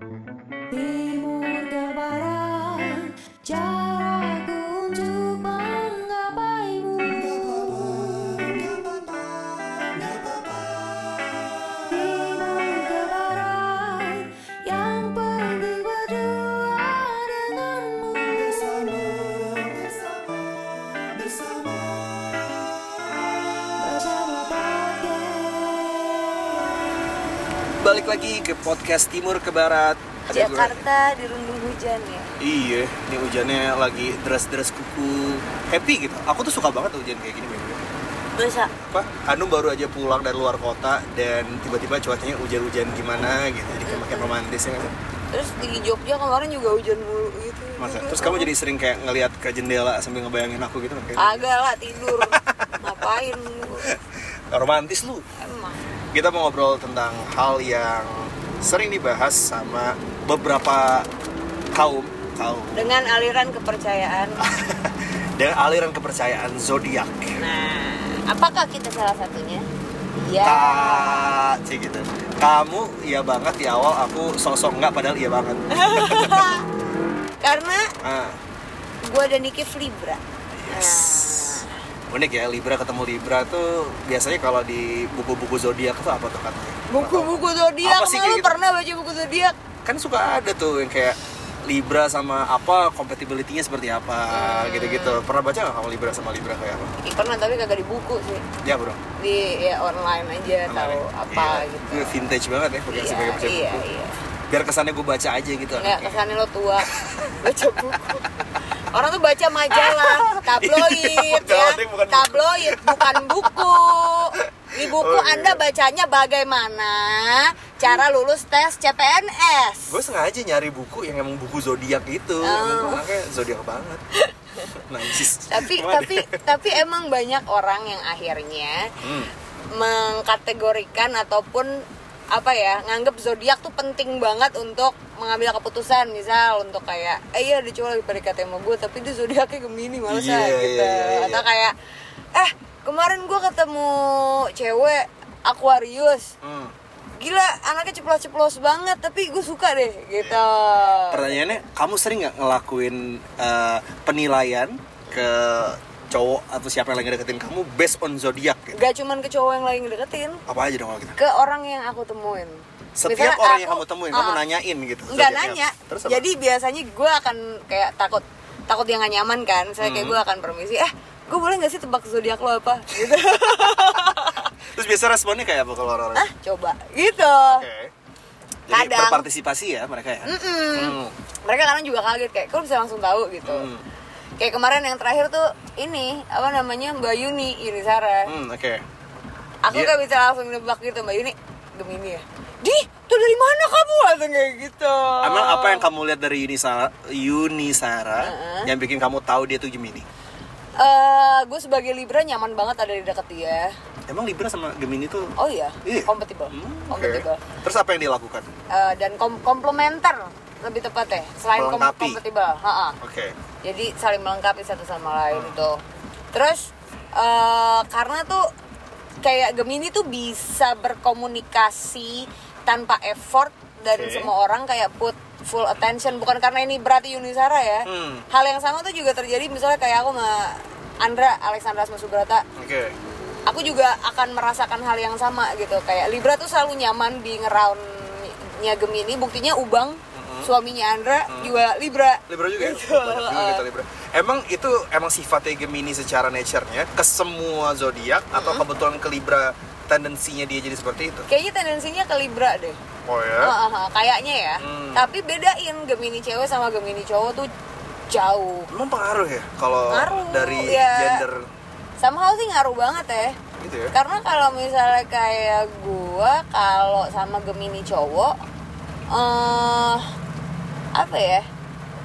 Timur lagi ke podcast Timur ke Barat. Ada. Jakarta dirundung hujan ya. Iya, ini hujannya lagi deras-deras kuku. Happy gitu. Aku tuh suka banget hujan kayak gini. Bisa. Apa? Hanum baru aja pulang dari luar kota dan tiba-tiba cuacanya hujan-hujan gimana gitu. Jadi kayak makin romantis ya sih? Terus di Jogja kemarin juga hujan mulu gitu. Masa? Terus kamu jadi sering kayak ngelihat ke jendela sambil ngebayangin aku gitu kayak Agak lah tidur. Ngapain romantis lu. Emang. Kita mau ngobrol tentang hal yang sering dibahas sama beberapa kaum kaum Dengan aliran kepercayaan. dan aliran kepercayaan zodiak. Nah, apakah kita salah satunya? Ya. Kak, cik gitu. Kamu iya banget di awal, aku sosok enggak padahal iya banget. Karena Ah, gue dan Nikif Libra. yes. Unik ya, Libra ketemu Libra tuh biasanya kalau di buku-buku zodiak tuh apa tuh katanya? Buku-buku zodiak, Apa sih lu gitu? pernah baca buku zodiak? Kan suka ada tuh yang kayak Libra sama apa compatibility-nya seperti apa Hmm. gitu-gitu. Pernah baca nggak kamu Libra sama Libra kayak apa? Pernah tapi kagak di buku sih. Ya bro. Di ya online aja tahu apa Iya, gitu. itu Vintage banget ya, bukan Iya, sebagai baca iya, buku. iya. Biar kesannya gue baca aja gitu. Enggak, kesannya lo tua Baca buku Orang tuh baca majalah Tabloid Majalah, ya. Tabloid bukan buku Di buku Oh, iya. anda bacanya bagaimana Cara lulus tes CPNS gue sengaja nyari buku yang emang buku zodiak itu Oh. makanya zodiak banget najis tapi Gimana tapi deh? tapi emang banyak orang yang akhirnya Hmm. mengkategorikan ataupun apa ya nganggap zodiak tuh penting banget untuk mengambil keputusan misal untuk kayak eh iya dia cuma lagi PDKT sama gue tapi dia zodiaknya gemini malah Iya, saya gitu iya, iya, atau iya. kayak eh kemarin gue ketemu cewek Aquarius Hmm. gila anaknya ceplos-ceplos banget tapi gue suka deh gitu pertanyaannya kamu sering nggak ngelakuin eh, penilaian ke cowok atau siapa yang lagi deketin kamu based on zodiak gitu gak cuman ke cowok yang lagi ngedeketin apa aja dong kalau gitu ke orang yang aku temuin setiap Misalnya orang yang aku- kamu temuin kamu Ah. nanyain gitu nggak zodiaknya. nanya terus apa? jadi biasanya gue akan kayak takut takut dia nggak nyaman kan saya kayak Hmm. gue akan permisi eh gue boleh nggak sih tebak zodiak lo apa gitu terus biasa responnya kayak apa kalau orang ah coba gitu oke jadi Kadang. berpartisipasi ya mereka ya Mm-mm. Hmm. mereka kadang juga kaget kayak kok bisa langsung tahu gitu Hmm. Kayak kemarin yang terakhir tuh ini apa namanya Mbak Yuni Yuni Sara Hmm, oke aku Dia- gak bisa langsung nebak gitu Mbak Yuni Gemini ya di tuh dari mana kamu langsung kayak gitu Emang apa yang kamu lihat dari Yuni Sara, Yuni Sara Uh-uh. yang bikin kamu tahu dia tuh Gemini? eh gue sebagai Libra nyaman banget ada di dekat dia Emang Libra sama Gemini tuh Oh iya, Iya. kompatibel. Hmm. Kompatibel. Terus apa yang dia lakukan? Eh, dan kom- komplementer lebih tepatnya. Selain kom- Melengkapi. kompatibel. Oke. Jadi saling melengkapi satu sama lain Hmm. itu. Terus eh, karena tuh kayak Gemini tuh bisa berkomunikasi tanpa effort dan Oke. semua orang kayak put full attention bukan karena ini berarti Yunisara ya. Hmm. Hal yang sama tuh juga terjadi misalnya kayak aku sama Andra Alexandra Asma Subrata Oke. aku juga akan merasakan hal yang sama gitu kayak Libra tuh selalu nyaman di ngeroundnya Gemini buktinya Ubang suaminya Andra juga Libra Libra juga ya? Gitu. Banyak juga gitu Libra. Emang itu emang sifatnya Gemini secara nature-nya ke semua zodiak atau kebetulan ke Libra tendensinya dia jadi seperti itu? kayaknya tendensinya ke Libra deh Oh ya? Ah, ah, kayaknya ya Hmm. tapi bedain Gemini cewek sama Gemini cowok tuh jauh Emang pengaruh ya kalau dari ya. gender somehow sih ngaruh banget ya gitu ya? karena kalau misalnya kayak gua kalau sama Gemini cowok eh apa ya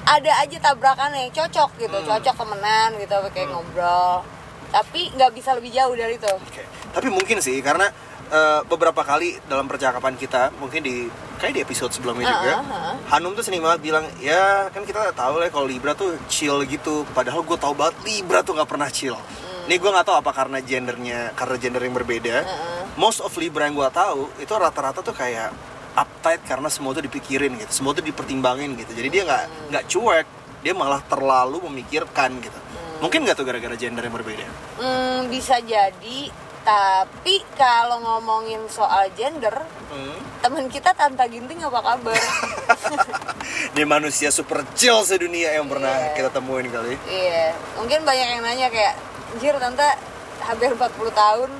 ada aja tabrakannya cocok gitu Hmm. cocok temenan gitu kayak ngobrol tapi nggak bisa lebih jauh dari itu Oke. Tapi mungkin sih karena eh, beberapa kali dalam percakapan kita mungkin di kayak di episode sebelumnya juga Ah, ah, ah. Hanum tuh sering banget bilang ya kan kita tahu lah kalau Libra tuh chill gitu padahal gue tahu banget Libra tuh nggak pernah chill Hmm. Ini gue nggak tahu apa karena gendernya karena gender yang berbeda Heeh. most of Libra yang gue tahu itu rata-rata tuh kayak uptight karena semua itu dipikirin gitu semua itu dipertimbangin gitu. Jadi dia nggak nggak cuek dia malah terlalu memikirkan gitu. Mungkin nggak tuh gara-gara gender yang berbeda? Hmm, bisa jadi tapi kalau ngomongin soal gender Hmm. teman kita Tanta Ginting apa kabar? Dia manusia super chill sedunia yang pernah Iya. kita temuin kali. Iya mungkin banyak yang nanya kayak anjir Tanta hampir 40 tahun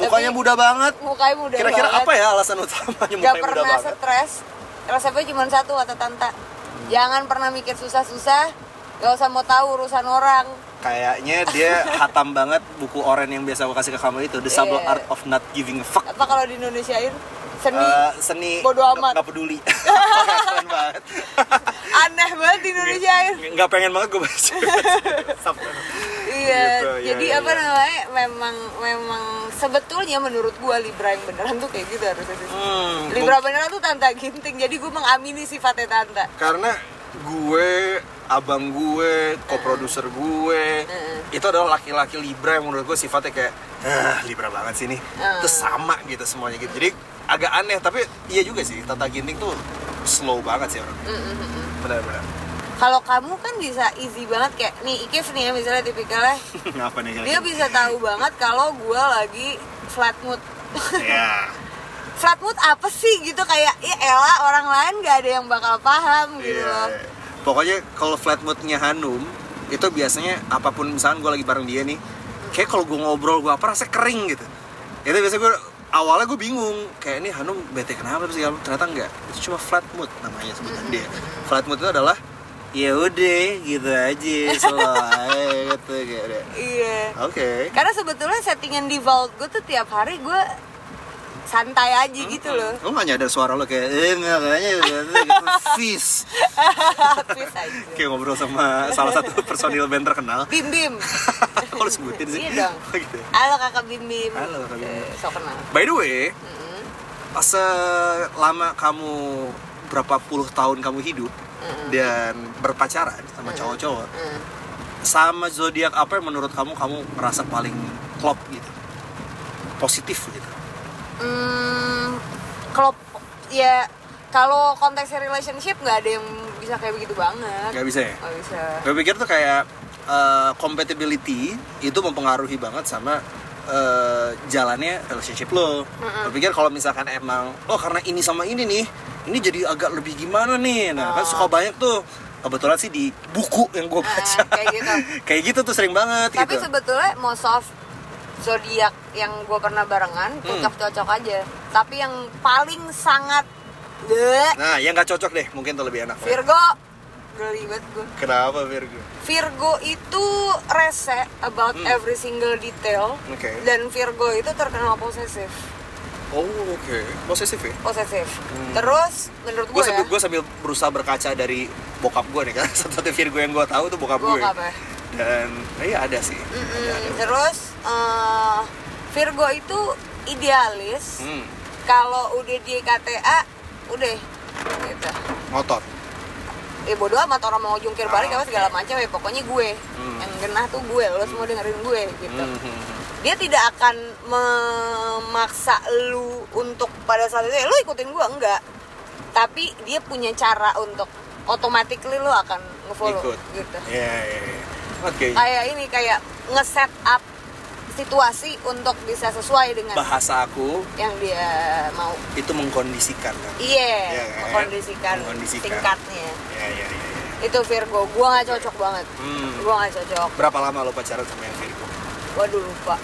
mukanya muda banget. Mukanya muda kira-kira banget. apa ya alasan utamanya Gak mukanya muda pernah banget? stres. Resepnya cuma satu kata Tanta. Jangan pernah mikir susah-susah. Gak usah mau tahu urusan orang. Kayaknya dia hatam banget buku oren yang biasa gue kasih ke kamu itu The Subtle Iya. Art of Not Giving a Fuck. Apa kalau di Indonesiain seni? Eh, seni. Bodo amat. nggak peduli. Keren banget. Aneh banget di Indonesiain nggak pengen banget gue baca. Iya, Gitu, iya, jadi iya, apa iya. namanya? Memang memang sebetulnya menurut gua Libra yang beneran tuh kayak gitu harusnya. sih. Hmm, Libra beneran tuh Tanta Ginting. Jadi gua mengamini sifatnya Tanta. karena gue abang gue co-producer gue itu adalah laki-laki Libra yang menurut gue sifatnya kayak ah Libra banget sih nih Ah. terus sama gitu semuanya gitu jadi agak aneh tapi iya juga sih Tata Ginting tuh slow banget sih orang benar-benar Kalau kamu kan bisa easy banget kayak nih Ikif nih ya misalnya tipikalnya ngapa nih dia bisa tahu banget kalau gua lagi flat mood. ya flat mood apa sih gitu kayak ya elah orang lain gak ada yang bakal paham gitu Iya. loh. Pokoknya kalau flat moodnya Hanum itu biasanya apa pun misalnya gue lagi bareng dia nih, kayak kalau gue ngobrol gue apa rasanya kering gitu. Itu biasanya gue awalnya gue bingung kayak ini Hanum bete kenapa sih ternyata enggak itu cuma flat mood namanya sebutan dia flat mood itu adalah ya udah gitu aja aja gitu kayak udah. Iya. oke Karena sebetulnya settingan di vault gue tuh tiap hari gue santai aja gitu loh. lo gak nyadar suara lo kayak eh nggak kayaknya gitu fish Please aja. kayak ngobrol sama salah satu personil band terkenal Bim Bim. Lu sebutin sih? Iya dong. Gitu. Halo kakak Bim Bim. Halo, Kakak Bim Bim. Eh, So kenal. By the way, selama kamu berapa puluh tahun kamu hidup dan berpacaran sama cowok-cowok, sama zodiak apa yang menurut kamu kamu merasa paling klop gitu, positif gitu? Hmm, kalau ya kalau konteksnya relationship nggak ada yang bisa kayak begitu banget. Gak bisa ya? Nggak bisa. Gue pikir tuh kayak uh, compatibility itu mempengaruhi banget sama uh, jalannya relationship lo. Pikir kalau misalkan emang oh karena ini sama ini nih, ini jadi agak lebih gimana nih. Nah kan suka banyak tuh. Kebetulan sih di buku yang gue baca. Ah, kayak gitu. kayak gitu tuh sering banget Tapi gitu. sebetulnya most of zodiak yang gue pernah barengan Hmm. cocok-cocok aja. Tapi yang paling sangat Nah, yang nggak cocok deh, mungkin tuh lebih enak. Virgo geli banget gue. Kenapa Virgo? Virgo itu rese about Hmm. every single detail Oke. dan Virgo itu terkenal posesif Oh, oke. Posesif ya? posesif terus menurut Gue gue sambil, ya gua sambil berusaha berkaca dari bokap gue nih kan. Satu-satu Virgo yang gue tahu tuh bokap gue gue. apa Dan, iya ada sih. Mm-mm. terus eh, Virgo itu idealis Hmm, kalau udah di KTA udah gitu ngotot. Eh bodo amat orang mau jungkir balik apa segala macam ya pokoknya gue Hmm. yang genah tuh gue lo semua dengerin gue gitu Hmm, hmm, hmm. dia tidak akan memaksa lu untuk pada saat itu ya lu ikutin gua enggak tapi dia punya cara untuk automatically lu akan ngefollow Ikut. gitu Iya, iya, iya. Oke. kayak ini kayak nge-set up situasi untuk bisa sesuai dengan Bahasa aku yang dia mau itu mengkondisikan kan. iya Iya, kan? mengkondisikan, Mengkondisikan. tingkatnya Iya, iya, iya. iya. itu Virgo gua nggak cocok banget Hmm. gua nggak cocok Berapa lama lo pacaran sama yang Virgo? waduh lupa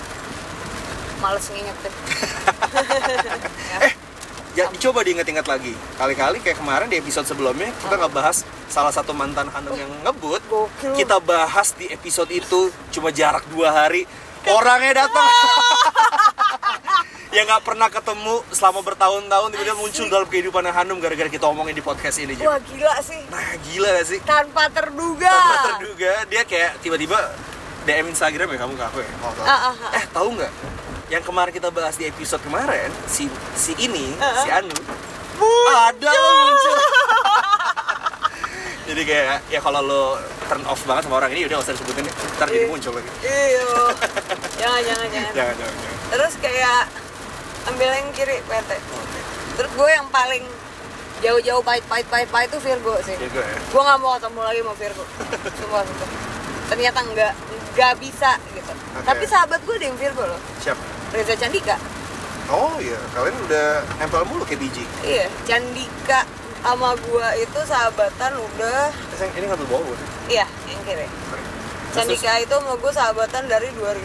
males nginget deh Eh, ya dicoba diinget-inget lagi. Kali-kali kayak kemarin di episode sebelumnya kita ngebahas salah satu mantan Hanum yang ngebut. Gokil. Kita bahas di episode itu cuma jarak dua hari. Orangnya datang. Ya nggak pernah ketemu selama bertahun-tahun tiba-tiba muncul dalam kehidupan Hanum gara-gara kita omongin di podcast ini Jam. wah gila sih Nah gila gak sih? tanpa terduga Tanpa terduga dia kayak tiba-tiba DM Instagram ya kamu ke aku ya? Oh, tahu. Ah, ah, ah. Eh tahu nggak? Yang kemarin kita bahas di episode kemarin si si ini Ah, si Anu ada lo muncul. Jadi kayak ya kalau lo turn off banget sama orang ini udah gak usah disebutin. Ntar jadi muncul lagi. iya jangan jangan Jangan jangan. jangan. terus kayak ambil yang kiri PT. Terus gue yang paling jauh-jauh pahit pahit pahit pahit tuh Virgo sih. Virgo ya? Gue nggak mau ketemu lagi sama Virgo. Sumpah sumpah ternyata nggak nggak bisa gitu. Tapi sahabat gue ada yang Virgo loh. Siap Reza Candika. Oh iya. Kalian udah nempel mulu kayak biji. Iya Candika sama gue itu sahabatan udah. Ini ngambil bawah bukan? iya yang kiri. Sorry. Candika itu sama gue sahabatan dari 2012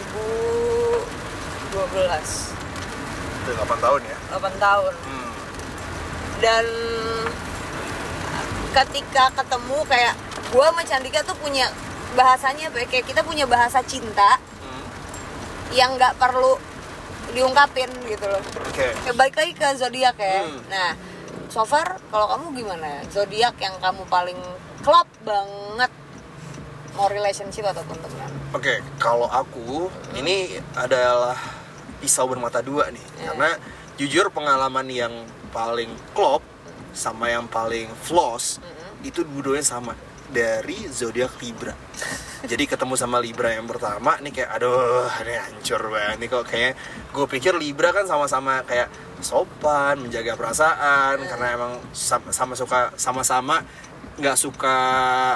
terus, udah 8 tahun ya? 8 tahun. Hmm. dan ketika ketemu kayak gue sama Candika tuh punya bahasanya apa ya, kayak kita punya bahasa cinta Hmm. yang nggak perlu diungkapin gitu loh. Oke. Ya, balik lagi ke zodiak ya. Hmm. nah so far kalau kamu gimana? Zodiak yang kamu paling klop banget mau relationship ataupun teman Oke, kalau aku ini adalah pisau bermata dua nih, Ya. karena jujur pengalaman yang paling klop sama yang paling floss itu dua-duanya sama. Dari zodiak Libra. Jadi ketemu sama Libra yang pertama nih kayak aduh ini hancur banget nih kok. Kayak gue pikir Libra kan sama-sama kayak sopan menjaga perasaan karena emang sam- sama suka sama-sama nggak suka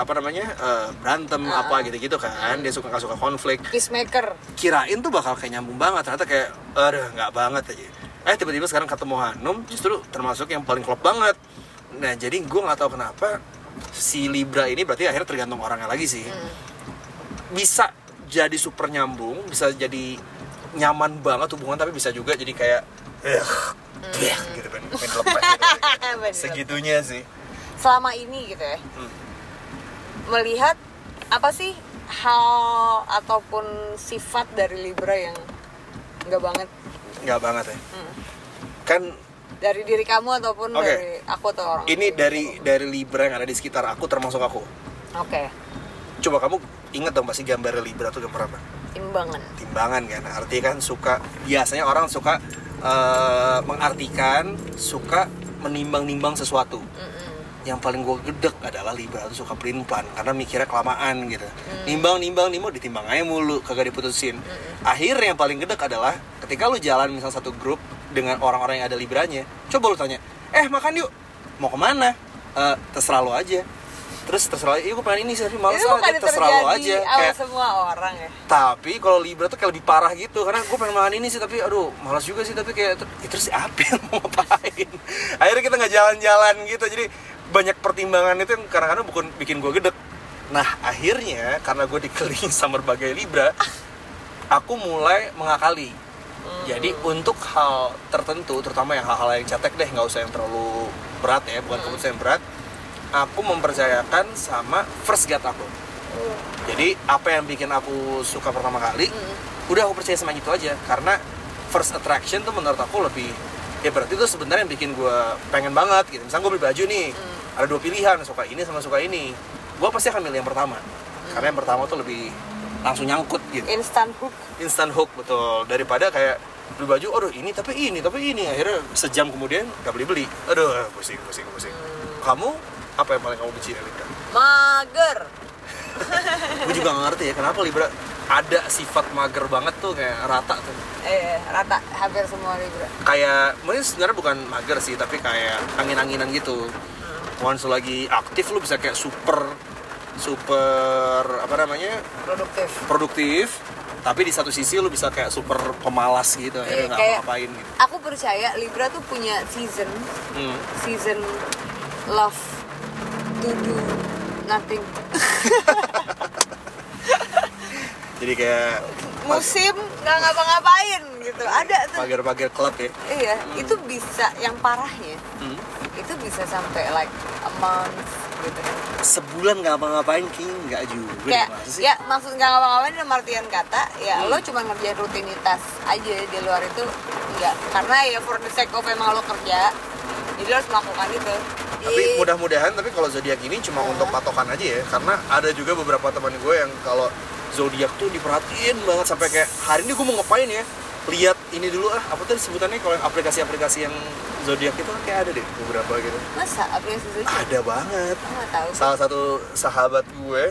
apa namanya eh, berantem apa gitu-gitu kan. Dia suka nggak suka konflik. Peacemaker. Kirain tuh bakal kayak nyambung banget. Ternyata kayak aduh nggak banget aja. Eh tiba-tiba sekarang ketemu Hanum justru termasuk yang paling klop banget. Nah jadi gue nggak tahu kenapa si Libra ini berarti akhirnya tergantung orangnya lagi sih. Bisa jadi super nyambung bisa jadi nyaman banget hubungan tapi bisa juga jadi kayak eh gitu kan gitu. Bener. segitunya sih selama ini gitu ya. Hmm. melihat apa sih hal ataupun sifat dari Libra yang nggak banget? Nggak banget ya. Hmm. kan dari diri kamu ataupun Oke. dari aku atau orang ini dari dari Libra yang ada di sekitar aku termasuk aku. Oke. Coba kamu inget dong pasti gambar Libra tuh gambar apa? Timbangan. Timbangan kan artinya kan suka biasanya orang suka eh, mengartikan suka menimbang-nimbang sesuatu yang paling gue gedek adalah Libra tuh suka pelin plan karena mikirnya kelamaan gitu. Nimbang nimbang nimbang ditimbang aja mulu kagak diputusin. Akhirnya yang paling gedek adalah ketika lu jalan misal satu grup dengan orang-orang yang ada Libranya coba lu tanya eh makan yuk. Mau ke mana? "Eh, terserah lu aja. Terus terserah iya gue pengen ini sih itu bukan aja terserah lu terjadi aja. kayak semua orang ya? Tapi kalau Libra tuh kayak lebih parah gitu karena gue pengen makan ini sih tapi aduh malas juga sih tapi kayak "Ter- ya, terus apa mau ngapain? Akhirnya kita nggak jalan-jalan gitu jadi banyak pertimbangan itu yang kadang-kadang bukan bikin gue gedek. Nah akhirnya karena gue dikelilingi sama berbagai Libra aku mulai mengakali. Jadi untuk hal tertentu terutama yang hal-hal yang cetek deh nggak usah yang terlalu berat ya bukan keputusan yang berat aku mempercayakan sama first gut aku. Jadi apa yang bikin aku suka pertama kali udah aku percaya sama gitu aja. Karena first attraction tuh menurut aku lebih ya berarti itu sebenarnya yang bikin gue pengen banget gitu. Misalnya gue beli baju nih ada dua pilihan suka ini sama suka ini. Gue pasti akan milih yang pertama. Karena yang pertama tuh lebih langsung nyangkut gitu. Instant hook. Instant hook betul. Daripada kayak beli baju aduh ini tapi ini tapi ini. Akhirnya sejam kemudian gak beli beli aduh pusing pusing pusing. Kamu apa yang paling kamu benci dari Libra mager. Gue juga gak ngerti ya kenapa Libra ada sifat mager banget tuh kayak rata tuh. Eh rata hampir semua Libra. Kayak mungkin sebenarnya bukan mager sih tapi kayak angin-anginan gitu once lu lagi aktif lu bisa kayak super super apa namanya? Produktif. Produktif. Tapi di satu sisi lu bisa kayak super pemalas gitu Iya, akhirnya nggak ngapain gitu. aku percaya Libra tuh punya season. Hmm. season love to do nothing. Jadi kayak musim nggak ngapa-ngapain gitu. Ada tuh. Pagar-pagar klub ya? Iya itu bisa yang parahnya. Hmm. Itu bisa sampai like a month gitu. Sebulan nggak apa-ngapain kayaknya nggak juga kayak sih? ya maksud nggak ngapa-ngapain dalam artian kata ya lo cuma ngerjain rutinitas aja di luar itu enggak karena ya for the sake of emang lo kerja jadi lo harus melakukan itu. Tapi mudah-mudahan tapi kalau zodiak ini cuma untuk patokan aja ya karena ada juga beberapa teman gue yang kalau zodiak tuh diperhatiin banget sampai kayak hari ini gue mau ngapain ya lihat ini dulu ah apa tadi sebutannya? Kalau aplikasi-aplikasi yang zodiak itu kayak ada deh beberapa gitu. Masa aplikasi itu ada banget. Nggak tahu. Salah satu sahabat gue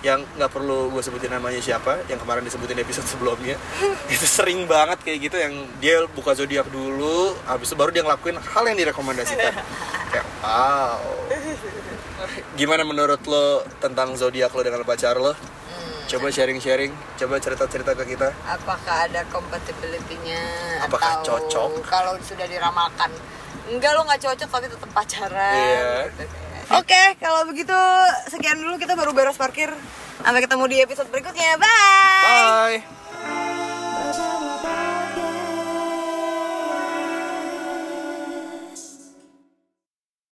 yang nggak perlu gue sebutin namanya siapa yang kemarin disebutin di episode sebelumnya itu sering banget kayak gitu yang dia buka zodiak dulu habis itu baru dia ngelakuin hal yang direkomendasikan. Kayak wow. Gimana menurut lo tentang zodiak lo dengan pacar lo coba sharing-sharing coba cerita-cerita ke kita apakah ada compatibility-nya Apakah atau cocok? kalau sudah diramalkan enggak lo nggak cocok tapi tetap pacaran Iya. gitu. Oke, kalau begitu sekian dulu kita baru beres parkir. Sampai ketemu di episode berikutnya. Bye. bye